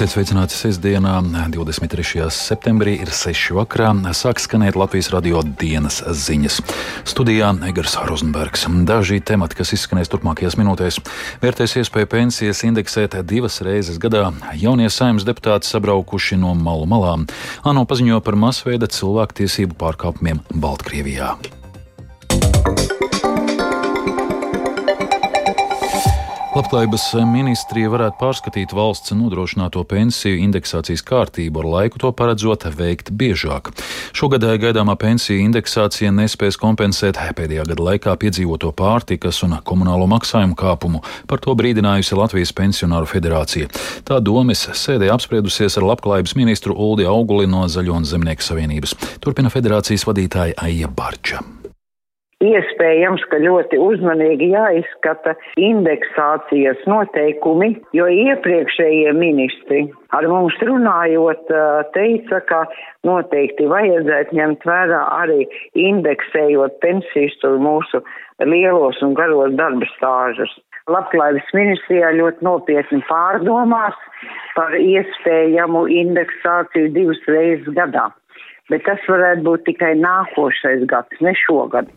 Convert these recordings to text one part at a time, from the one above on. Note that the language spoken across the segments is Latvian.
Esiet sveicināti sestdienā, 23. septembrī, ir 6. vakarā. Sāk skanēt Latvijas radio dienas ziņas. Studijā Egars Rozenbergs. Daži temati, kas izskanēs turpmākajās minūtēs, vērtēs iespēju pensijas indeksēt divas reizes gadā. Jaunie saimnes deputāti sabraukuši no malu malām. ANO paziņo par masveida cilvēktiesību pārkāpumiem Baltkrievijā. Labklājības ministrija varētu pārskatīt valsts nodrošināto pensiju indeksācijas kārtību, ar laiku to paredzot veikt biežāk. Šogad gaidāmā pensiju indeksācija nespēs kompensēt pēdējā gada laikā piedzīvoto pārtikas un komunālo maksājumu kāpumu, par to brīdinājusi Latvijas pensionāru federācija. Tā domas sēdē apspriedusies ar labklājības ministru Uldi Auguli no Zaļo un Zemnieku savienības. Turpina federācijas vadītāja Aija Barča. Iespējams, ka ļoti uzmanīgi jāizskata indeksācijas noteikumi, jo iepriekšējie ministri ar mums runājot teica, ka noteikti vajadzētu ņemt vērā arī indeksējot pensijas tur mūsu lielos un garos darba stāžus. Labklājības ministrijā ļoti nopietni pārdomās par iespējamu indeksāciju divas reizes gadā bet tas varētu būt tikai nākošais gads, ne šogad.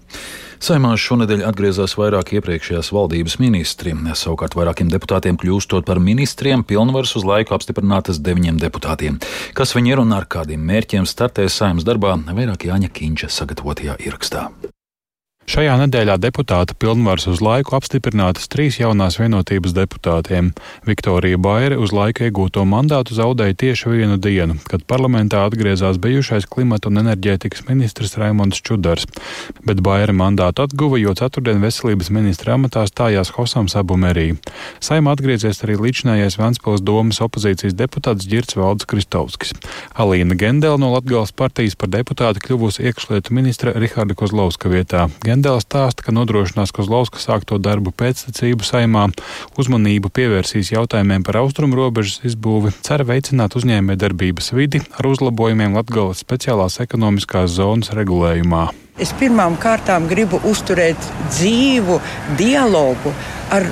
Saimā šonadēļ atgriezās vairāk iepriekšējās valdības ministri. Savukārt vairākiem deputātiem kļūstot par ministriem, pilnvaras uz laiku apstiprinātas deviņiem deputātiem. Kas viņi ir un ar kādiem mērķiem startēs saimnes darbā, vairāk Jāņa Kīņša sagatavotajā ierakstā. Šajā nedēļā deputāta pilnvaras uz laiku apstiprinātas trīs jaunās vienotības deputātiem. Viktorija Baire uz laiku iegūto mandātu zaudēja tieši vienu dienu, kad parlamentā atgriezās bijušais klimata un enerģētikas ministrs Raimons Čudars. Bet Baire mandātu atguva, jo ceturtdien veselības ministra amatā stājās Hosam Sabumerī. Saima atgriezies arī līdzinājais Ventspils domas opozīcijas deputāts Girts Valds Kristovskis. Alīna Gendela no Latgales partijas par deputāti kļuvusi iekšlietu ministra Riharda Kozlovska vietā. Gendēls stāsta, ka nodrošinās Kozlovska sākto darbu pēctecību saimā, uzmanību pievērsīs jautājumiem par austrumu robežas izbūvi, cer veicināt uzņēmē darbības vidi ar uzlabojumiem Latgales speciālās ekonomiskās zonas regulējumā. Es pirmām kārtām gribu uzturēt dzīvu dialogu ar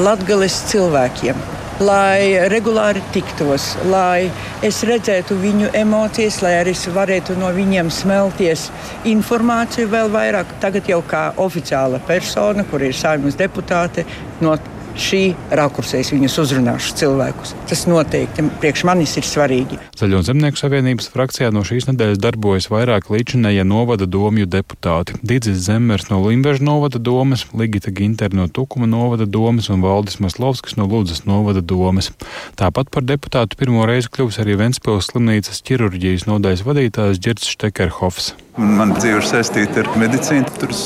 Latgales cilvēkiem lai regulāri tiktos, lai es redzētu viņu emocijas, lai arī es varētu no viņiem smelties informāciju vēl vairāk. Tagad jau kā oficiāla persona, kur ir saimnes deputāte, no šī rakursā es viņus uzrunāšu cilvēkus. Tas noteikti priekš manis ir svarīgi. Zaļo zemnieku savienības frakcijā no šīs nedēļas darbojas vairāk līdzinēja novada domju deputāti. Dīdzis Zemmers no Limbeža novada domas, Ligita Ginter no Tukuma novada domas un Valdis Maslovskis no Lūdzas novada domas. Tāpat par deputātu pirmo reizi kļuvis arī Ventspils slimnīcas ķirurģijas nodaļas vadītājs Girts Štekerhofs. Man dzīve ir saistīta ar medicīnu, tur es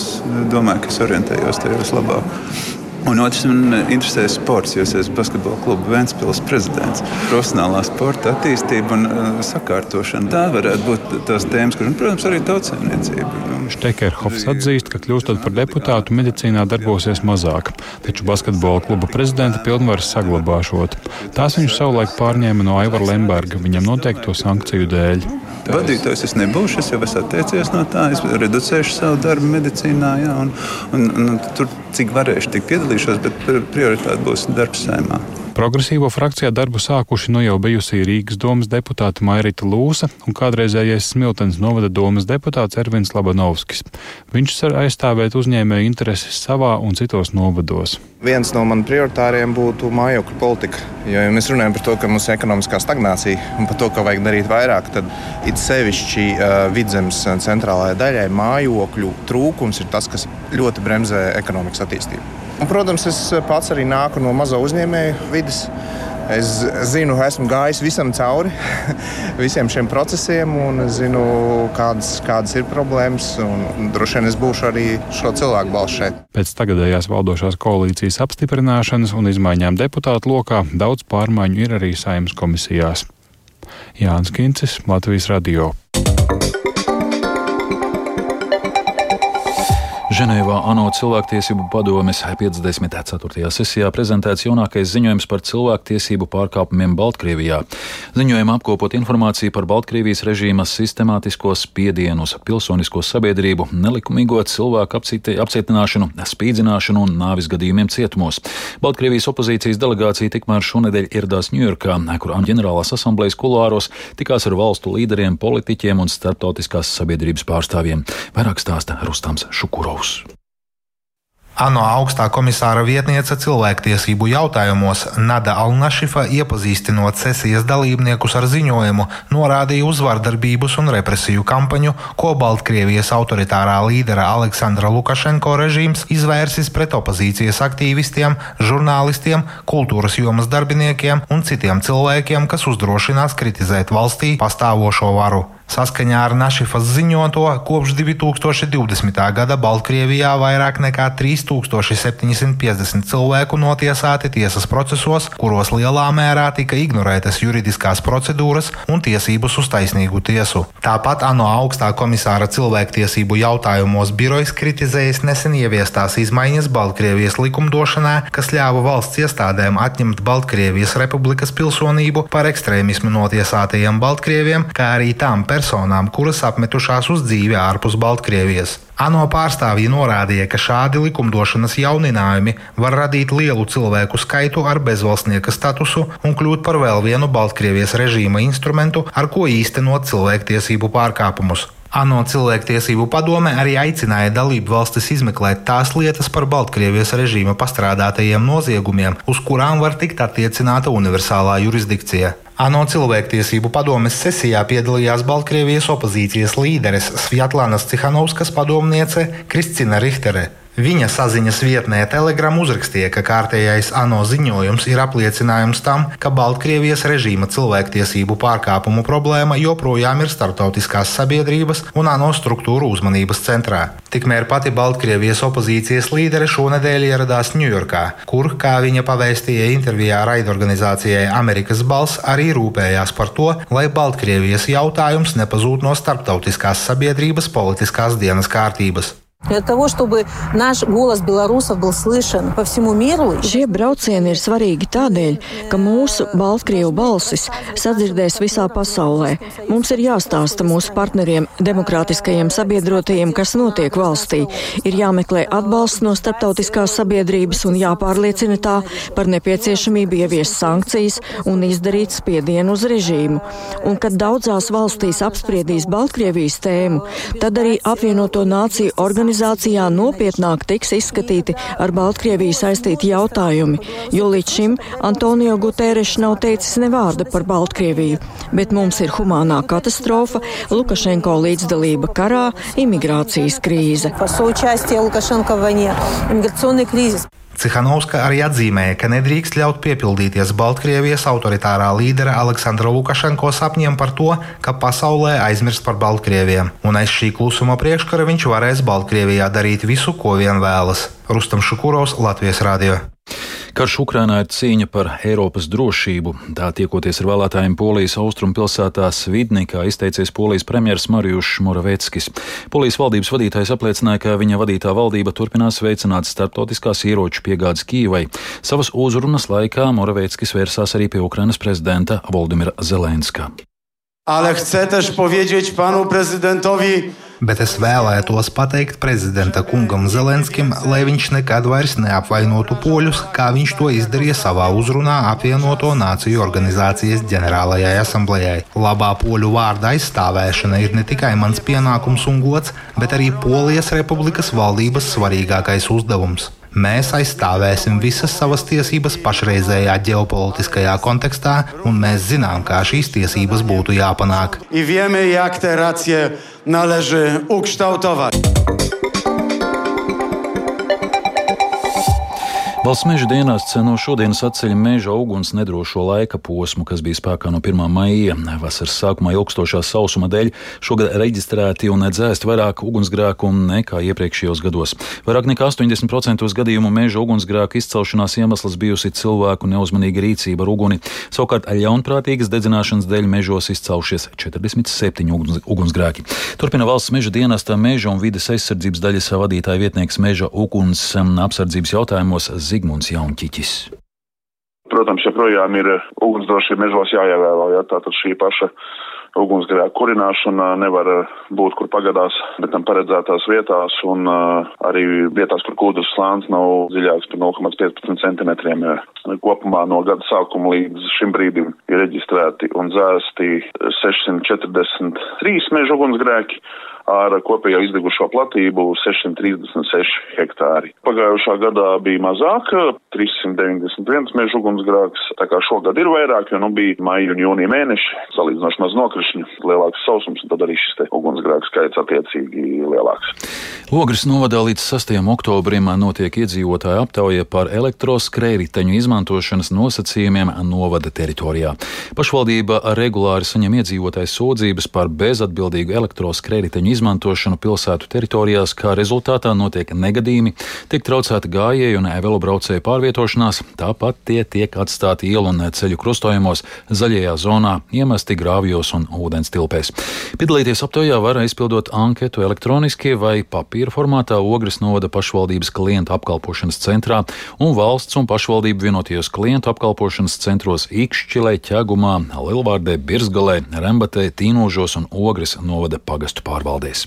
domāju, ka es orientējos tajos labāk. Un otrs man interesē sports, jo es esmu basketbola kluba Vēncpils prezidents. Profesionālā sporta attīstība un uh, sakārtošana. Tā varētu būt tās tēmas, kuras, protams, arī tautsēmniecība. Štekerhofs atzīst, ka kļūstot par deputātu medicīnā darbosies mazāk, taču basketbola kluba prezidenta pilnvaras saglabāšot. Tās viņš savulaik pārņēma no Aivara Lemberga viņam noteikto sankciju dēļ. Vadītājs es nebūšu, es jau esmu atteicies no tā, es reducēšu savu darbu medicīnā, jā, un, un, un tur cik varēšu, tik piedalīšos, bet prioritāte būs darbs saimā. Progresīvo frakcijā darbu sākuši nu jau bijusī Rīgas domas deputāte Mairita Lūsa un kādreizējais Smiltens novada domas deputāts Ervins Labanovskis. Viņš cer aizstāvēt uzņēmēju intereses savā un citos novados. Viens no maniem prioritāriem būtu mājokļu politika. Jo, ja mēs runājam par to, ka mums ir ekonomiskā stagnācija un par to, ka vajag darīt vairāk, tad it sevišķi uh, vidzemes centrālajai daļai mājokļu trūkums ir tas, kas ļoti bremzē ekonomikas attīstību. Un, protams, es pats arī nāku no mazo uzņēmēju vidas. Es zinu, esmu gājis visam cauri, visiem šiem procesiem, un zinu, kādas, kādas ir problēmas. Droši vien es būšu arī šo cilvēku balss šeit. Pēc tagadējās valdošās koalīcijas apstiprināšanas un izmaiņām deputātu lokā daudz pārmaiņu ir arī saimnes komisijās. Jānis Kincis, Latvijas Radio. Ženēvā ANO cilvēktiesību padomes 54. sesijā prezentēts jaunākais ziņojums par cilvēktiesību pārkāpumiem Baltkrievijā. Ziņojumā apkopot informāciju par Baltkrievijas režīma sistemātisko spiedienu uz pilsonisko sabiedrību, nelikumīgo cilvēku apcietināšanu, spīdzināšanu un nāvis gadījumiem cietumos. Baltkrievijas opozīcijas delegācija tikmēr šonedēļ ieradās Ņujorkā, kur ģenerālās asamblejas kulāros tikās ar valstu līderiem, politiķiem un starptautiskās sabiedrības pārstāvjiem. Vairāk stāsta Rustams Šukuro. Klaus. ANO augstā komisāra vietniece cilvēktiesību jautājumos Nada Alnašifa iepazīstinot sesijas dalībniekus ar ziņojumu, norādīja uz vardarbības un represiju kampaņu, ko Baltkrievijas autoritārā līdera Aleksandra Lukašenko režīms izvērsis pret opozīcijas aktīvistiem, žurnālistiem, kultūras jomas darbiniekiem un citiem cilvēkiem, kas uzdrošinās kritizēt valstī pastāvošo varu. Saskaņā ar Našifas ziņoto, kopš 2020. gada Baltkrievijā vairāk nekā 3750 cilvēku notiesāti tiesas procesos, kuros lielā mērā tika ignorētas juridiskās procedūras un tiesības uz taisnīgu tiesu. Tāpat ANO augstā komisāra cilvēktiesību jautājumos birojas kritizējis nesen ieviestās izmaiņas Baltkrievijas likumdošanā, kas ļāva valsts iestādēm atņemt Baltkrievijas republikas pilsonību par ekstrēmismu notiesātajiem Baltkrieviem, kā arī tām personām, personām, kuras apmetušās uz dzīvi ārpus Baltkrievijas. ANO pārstāvji norādīja, ka šādi likumdošanas jauninājumi var radīt lielu cilvēku skaitu ar bezvalstnieka statusu un kļūt par vēl vienu Baltkrievijas režīma instrumentu, ar ko īstenot cilvēktiesību pārkāpumus. ANO cilvēktiesību padome arī aicināja dalību valstis izmeklēt tās lietas par Baltkrievijas režīma pastrādātajiem noziegumiem, uz kurām var tikt attiecināta universālā jurisdikcija. ANO cilvēktiesību padomes sesijā piedalījās Baltkrievijas opozīcijas līderes Svjatlānas Cihanovskas padomniece Kristina Richtere. Viņa saziņas vietnē Telegram uzrakstīja, ka kārtējais ANO ziņojums ir apliecinājums tam, ka Baltkrievijas režīma cilvēktiesību pārkāpumu problēma joprojām ir starptautiskās sabiedrības un ANO struktūru uzmanības centrā. Tikmēr pati Baltkrievijas opozīcijas līdere šonadēļ ieradās Ņujorkā, kur, kā viņa pavēstīja intervijā raidorganizācijai Amerikas balss, arī rūpējās par to, lai Baltkrievijas jautājums nepazūd no starptautiskās sabiedrības politiskās dienas kārtības. Для того, чтобы наш голос белорусов был слышен по всему миру. Šie braucieni ir svarīgi tādēļ, ka mūsu Baltkrievu balsis sadzirdēs visā pasaulē. Mums ir jāstāsta mūsu partneriem, demokrātiskajiem sabiedrotajiem, kas notiek valstī. Ir jāmeklē atbalsts no starptautiskās sabiedrības un jāpārliecina tā par nepieciešamību ieviest sankcijas un izdarīt spiedienu uz režīmu. Un, kad daudzās valstīs apspriedīs Baltkrievijas tēmu, tad arī apvienoto nāciju organizāciju organizācijā nopietnāk tiks izskatīti ar Baltkrieviju saistīti jautājumi, jo līdz šim Antonio Guterres nav teicis ne vārda par Baltkrieviju, bet mums ir humānā katastrofa, Lukašenko līdzdalība karā, imigrācijas krīze. Cihanovska arī atzīmēja, ka nedrīkst ļaut piepildīties Baltkrievijas autoritārā līdera Aleksandra Lukašenko sapņiem par to, ka pasaulē aizmirst par Baltkrieviem, un aiz šī klusuma priekškara viņš varēs Baltkrievijā darīt visu, ko vien vēlas. Rustam Šukurovs, Latvijas Rādio. Karš Ukrainā ir cīņa par Eiropas drošību. Tā tiekoties ar vēlētājiem Polijas austrumpilsētā Svidnikā, izteicies Polijas premjerministrs Marijušs Moraveckis. Polijas valdības vadītājs apliecināja, ka viņa vadītā valdība turpinās veicināt starptautiskās ieroču piegādes Kīvai. Savas uzrunas laikā Moraveckis vērsās arī pie Ukrainas prezidenta Voldimira Zelenska. Ale chcę też powiedzieć panu prezydentowi, bet es vēlētos pateikt prezidenta kungam Zelenskim, lai viņš nekad vairs neapvainotu poļus, kā viņš to izdarīja savā uzrunā apvienoto nāciju organizācijas ģenerālajai asamblējai. Labā poļu vārda aizstāvēšana ir ne tikai mans pienākums un gods, bet arī Polijas republikas valdības svarīgākais uzdevums. Mēs aizstāvēsim visas savas tiesības pašreizējā ģeopolitiskajā kontekstā, un mēs zinām, kā šīs tiesības būtu jāpanāk. I wiemy, jak te racje należy ukształtować. Valsts meža dienests no šodienas atceļ meža uguns nedrošo laika posmu, kas bija spēkā no 1. maija. Vasaras sākumā ilgstošā sausuma dēļ šogad reģistrēti un dzēst vairāk ugunsgrēku nekā iepriekšējos gados. Vairāk nekā 80% gadījumu meža ugunsgrēku izcelšanās iemesls bijusi cilvēku neuzmanīga rīcība ar uguni. Savukārt ļaunprātīgas dedzināšanas dēļ mežos izcelšies 47 ugunsgrēki. Turpina valsts meža dienesta meža un vides aizsardzības daļas vadītāja vietnieks meža uguns apsardzības jautājumos. Zigmunds Jaunķiķis. Protams, joprojām ir ugunsdrošība mežos jāievēro, ja tātad šī paša ugunsgrēku kurināšana nevar būt kur pagadās, bet tam paredzētās vietās un uh, arī vietās, kur kūdras slānis nav dziļāks par 0,15 centimetriem. Kopumā no gada sākuma līdz šim brīdim ir reģistrēti un dzēsti 643 meža ugunsgrēki ar kopējo izdegušo platību 636 hektāri. Pagājušā gadā bija mazāk, 391 meža ugunsgrēks, tā kā šogad ir vairāk, jo nu bija maija un jūnija mēneši, salīdzinoši maz nokrišņu, lielāks sausums, un tad arī šis te ugunsgrēks skaits attiecīgi lielāks. Ogres novadā līdz 6. oktobrim notiek iedzīvotāja aptauja par elektroskrējriteņu izmantošanas nosacījumiem novada teritorijā. Pašvaldība regulāri saņem iedzīvotāju sūdzības par bezatbildīgu elektroskrējriteņu izmantošanu pilsētu teritorijās, kā rezultātā notiek negadījumi, tiek traucēta gājēju un velobraucēju pārvietošanās, tāpat tie tiek atstāti ielu un ceļu krustojumos, zaļajā zonā, iemesti grāvjos un ūdens tilpēs. Piedalīties aptaujā var aizpildot anketu elektroniski vai papīra formātā Ogres novada pašvaldības klientu apkalpošanas centrā un valsts un pašvaldību vienotajos klientu apkalpošanas centros Ikšķilē, Ķegumā, Lilvārdē, Birzgalē, Rembatē, Tīnožos un Ogres novada pagastu pārvaldē iestādēs.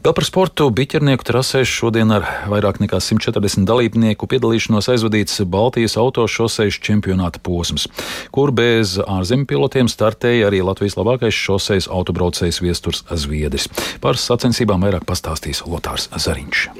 Vēl par sportu biķernieku trasēs šodien ar vairāk nekā 140 dalībnieku piedalīšanos aizvadīts Baltijas autošoseis čempionāta posms, kur bez ārzemju pilotiem startēja arī Latvijas labākais šoseis autobraucējs Viesturs Zviedris. Par sacensībām vairāk pastāstīs Lotārs Zariņš.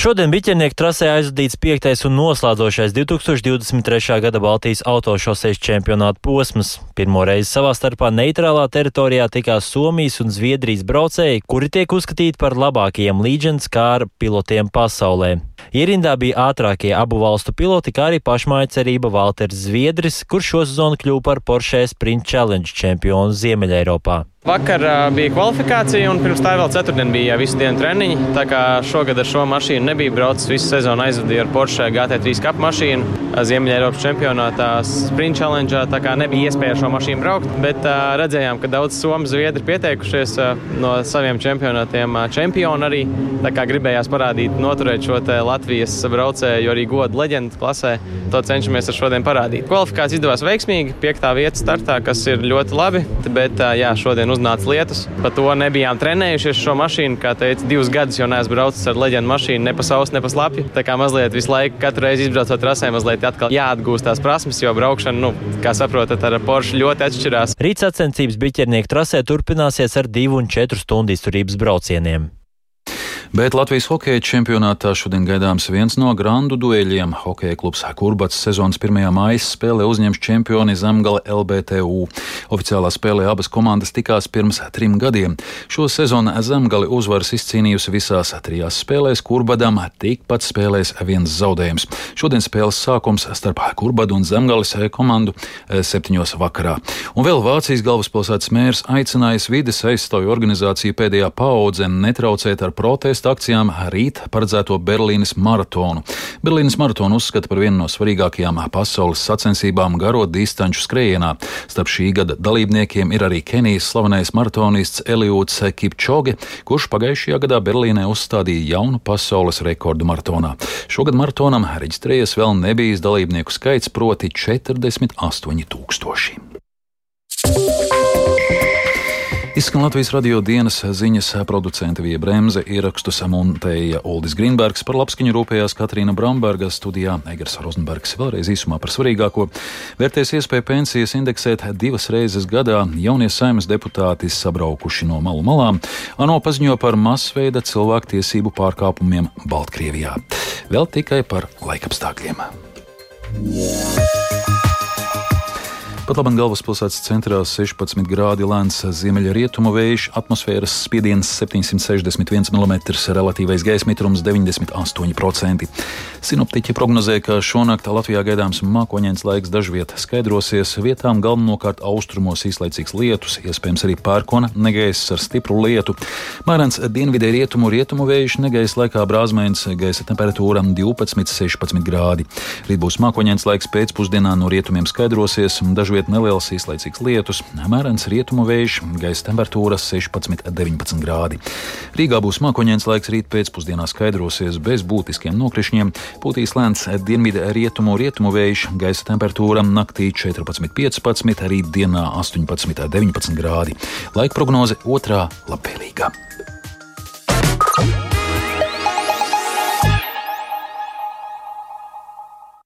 Šodien biķernieku trasē aizvadīts piektais un noslēdzošais 2023. gada Baltijas autošoseis čempionāta posms. Pirmo reizi savā starpā neitrālā teritorijā tikās Somijas un Zviedrijas braucēji, kuri tiek uzskatīti par labākajiem līdženas kāra pilotiem pasaulē. Ierindā bija ātrākie abu valstu piloti, kā arī pašmāja cerība Valters Zviedris, kurš šo sezonu kļuva par Porsche Sprint Challenge čempionu Ziemeļeiropā. Vakar bija kvalifikācija, un pirms tā vēl ceturtdien bija visu dienu treniņi. Tā kā šogad ar šo mašīnu nebija braucis visu sezonu, aizvadīju ar Porsche GT3 kapu mašīnu Ziemeļ-Eiropas čempionātā, Sprint Challenge. Tā kā nebija iespēja ar šo mašīnu braukt, bet redzējām, ka daudz somu zviedri pieteikušies no saviem čempionātiem, čempioni arī. Tā kā gribējās parādīt, noturēt šo Latvijas braucēju arī godu leģendu klasē. To cenšamies ar šodien parādīt. Kvalifikācija izdevās veiksmīgi, piektā vieta startā, kas ir ļoti labi. Bet jā, šodien uznāca lietus. Par to nebijām trenējušies šo mašīnu. Kā teicu, divus gadus jau neesmu braucis ar leģendu mašīnu, ne pa sausu, ne pa slapju. Tā kā mazliet visu laiku, katru reizi izbraucot trasē, mazliet atkal jāatgūst tās prasmes, jo braukšana, nu, kā saprotat, ar Porsche ļoti atšķirās. Rīts sacensības biķernieku trasē turpināsies ar divu un četru stundu izturības braucieniem. Bet Latvijas hokeja čempionātā šodien gaidāms viens no grandu dueļiem. Hokeja klubs Kurbats sezonas pirmajā mājas spēlē uzņems čempioni Zemgale LBTU. Oficiālā spēlē abas komandas tikās pirms trim gadiem. Šo sezonu Zemgale uzvaras izcīnījusi visās trijās spēlēs, Kurbadam tikpat spēlēs viens zaudējums. Šodien spēles sākums starp Kurbadu un Zemgales komandu eh, septiņos vakarā. Un vēl Vācijas galvaspilsētas mērs aicinājis vides aizstāvju organizāciju pēdējā paudze netraucēt ar protestu protesta akcijām rīt paredzēto Berlīnes maratonu. Berlīnes maratonu uzskata par vienu no svarīgākajām pasaules sacensībām garo distanču skrējienā. Starp šī gada dalībniekiem ir arī Kenijas slavenais maratonists Eliūts Kipčoge, kurš pagājušajā gadā Berlīnē uzstādīja jaunu pasaules rekordu maratonā. Šogad maratonam reģistrējies vēl nebijis dalībnieku skaits, proti 48 tūkstoši. Izskan Latvijas radio dienas ziņas producenta Vija Bremse, ierakstus montēja Uldis Grīnbergs, par labskaņu rūpējās Katrīna Bramberga, studijā Egers Rozenbergs. Vēlreiz īsumā par svarīgāko. Vērtēs iespēju pensijas indeksēt divas reizes gadā. Jaunie saimnes deputāti sabraukuši no malu malām. ANO paziņo par masveida cilvēktiesību pārkāpumiem Baltkrievijā. Vēl tikai par laikapstākļiem. Yeah. Pat labi galvaspilsētas centrā 16 grādi lēns ziemeļrietumu vējš, atmosfēras spiediens 761 mm, relatīvais gaisa mitrums 98%. Sinoptiķi prognozē, ka šonakt Latvijā gaidāms mākoņains laiks dažviet skaidrosies, vietām galvenokārt austrumos īslaicīgs lietus, iespējams arī pērkona negaiss ar stipru lietu. Mērens dienvidē rietumu rietumu vējš negaisa laikā brāzmēns, gaisa temperatūra 12-16 grādi. Rīt būs mākoņains laiks pēcpusdienā no rietumiem skaidrosies, dažviet neliels īslaicīgs lietus, mērens rietumu vējš, gaisa temperatūra 16-19 grādi. Rīgā būs mākoņains laiks rīt pēcpusdienā skaidrosies bez būtiskiem nokrišņiem, pūtīs lēns dienvidu rietumu rietumu vējš, gaisa temperatūra naktī 14-15, rīt dienā 18-19 grādi. Laika prognoze otrā labvēlīgā.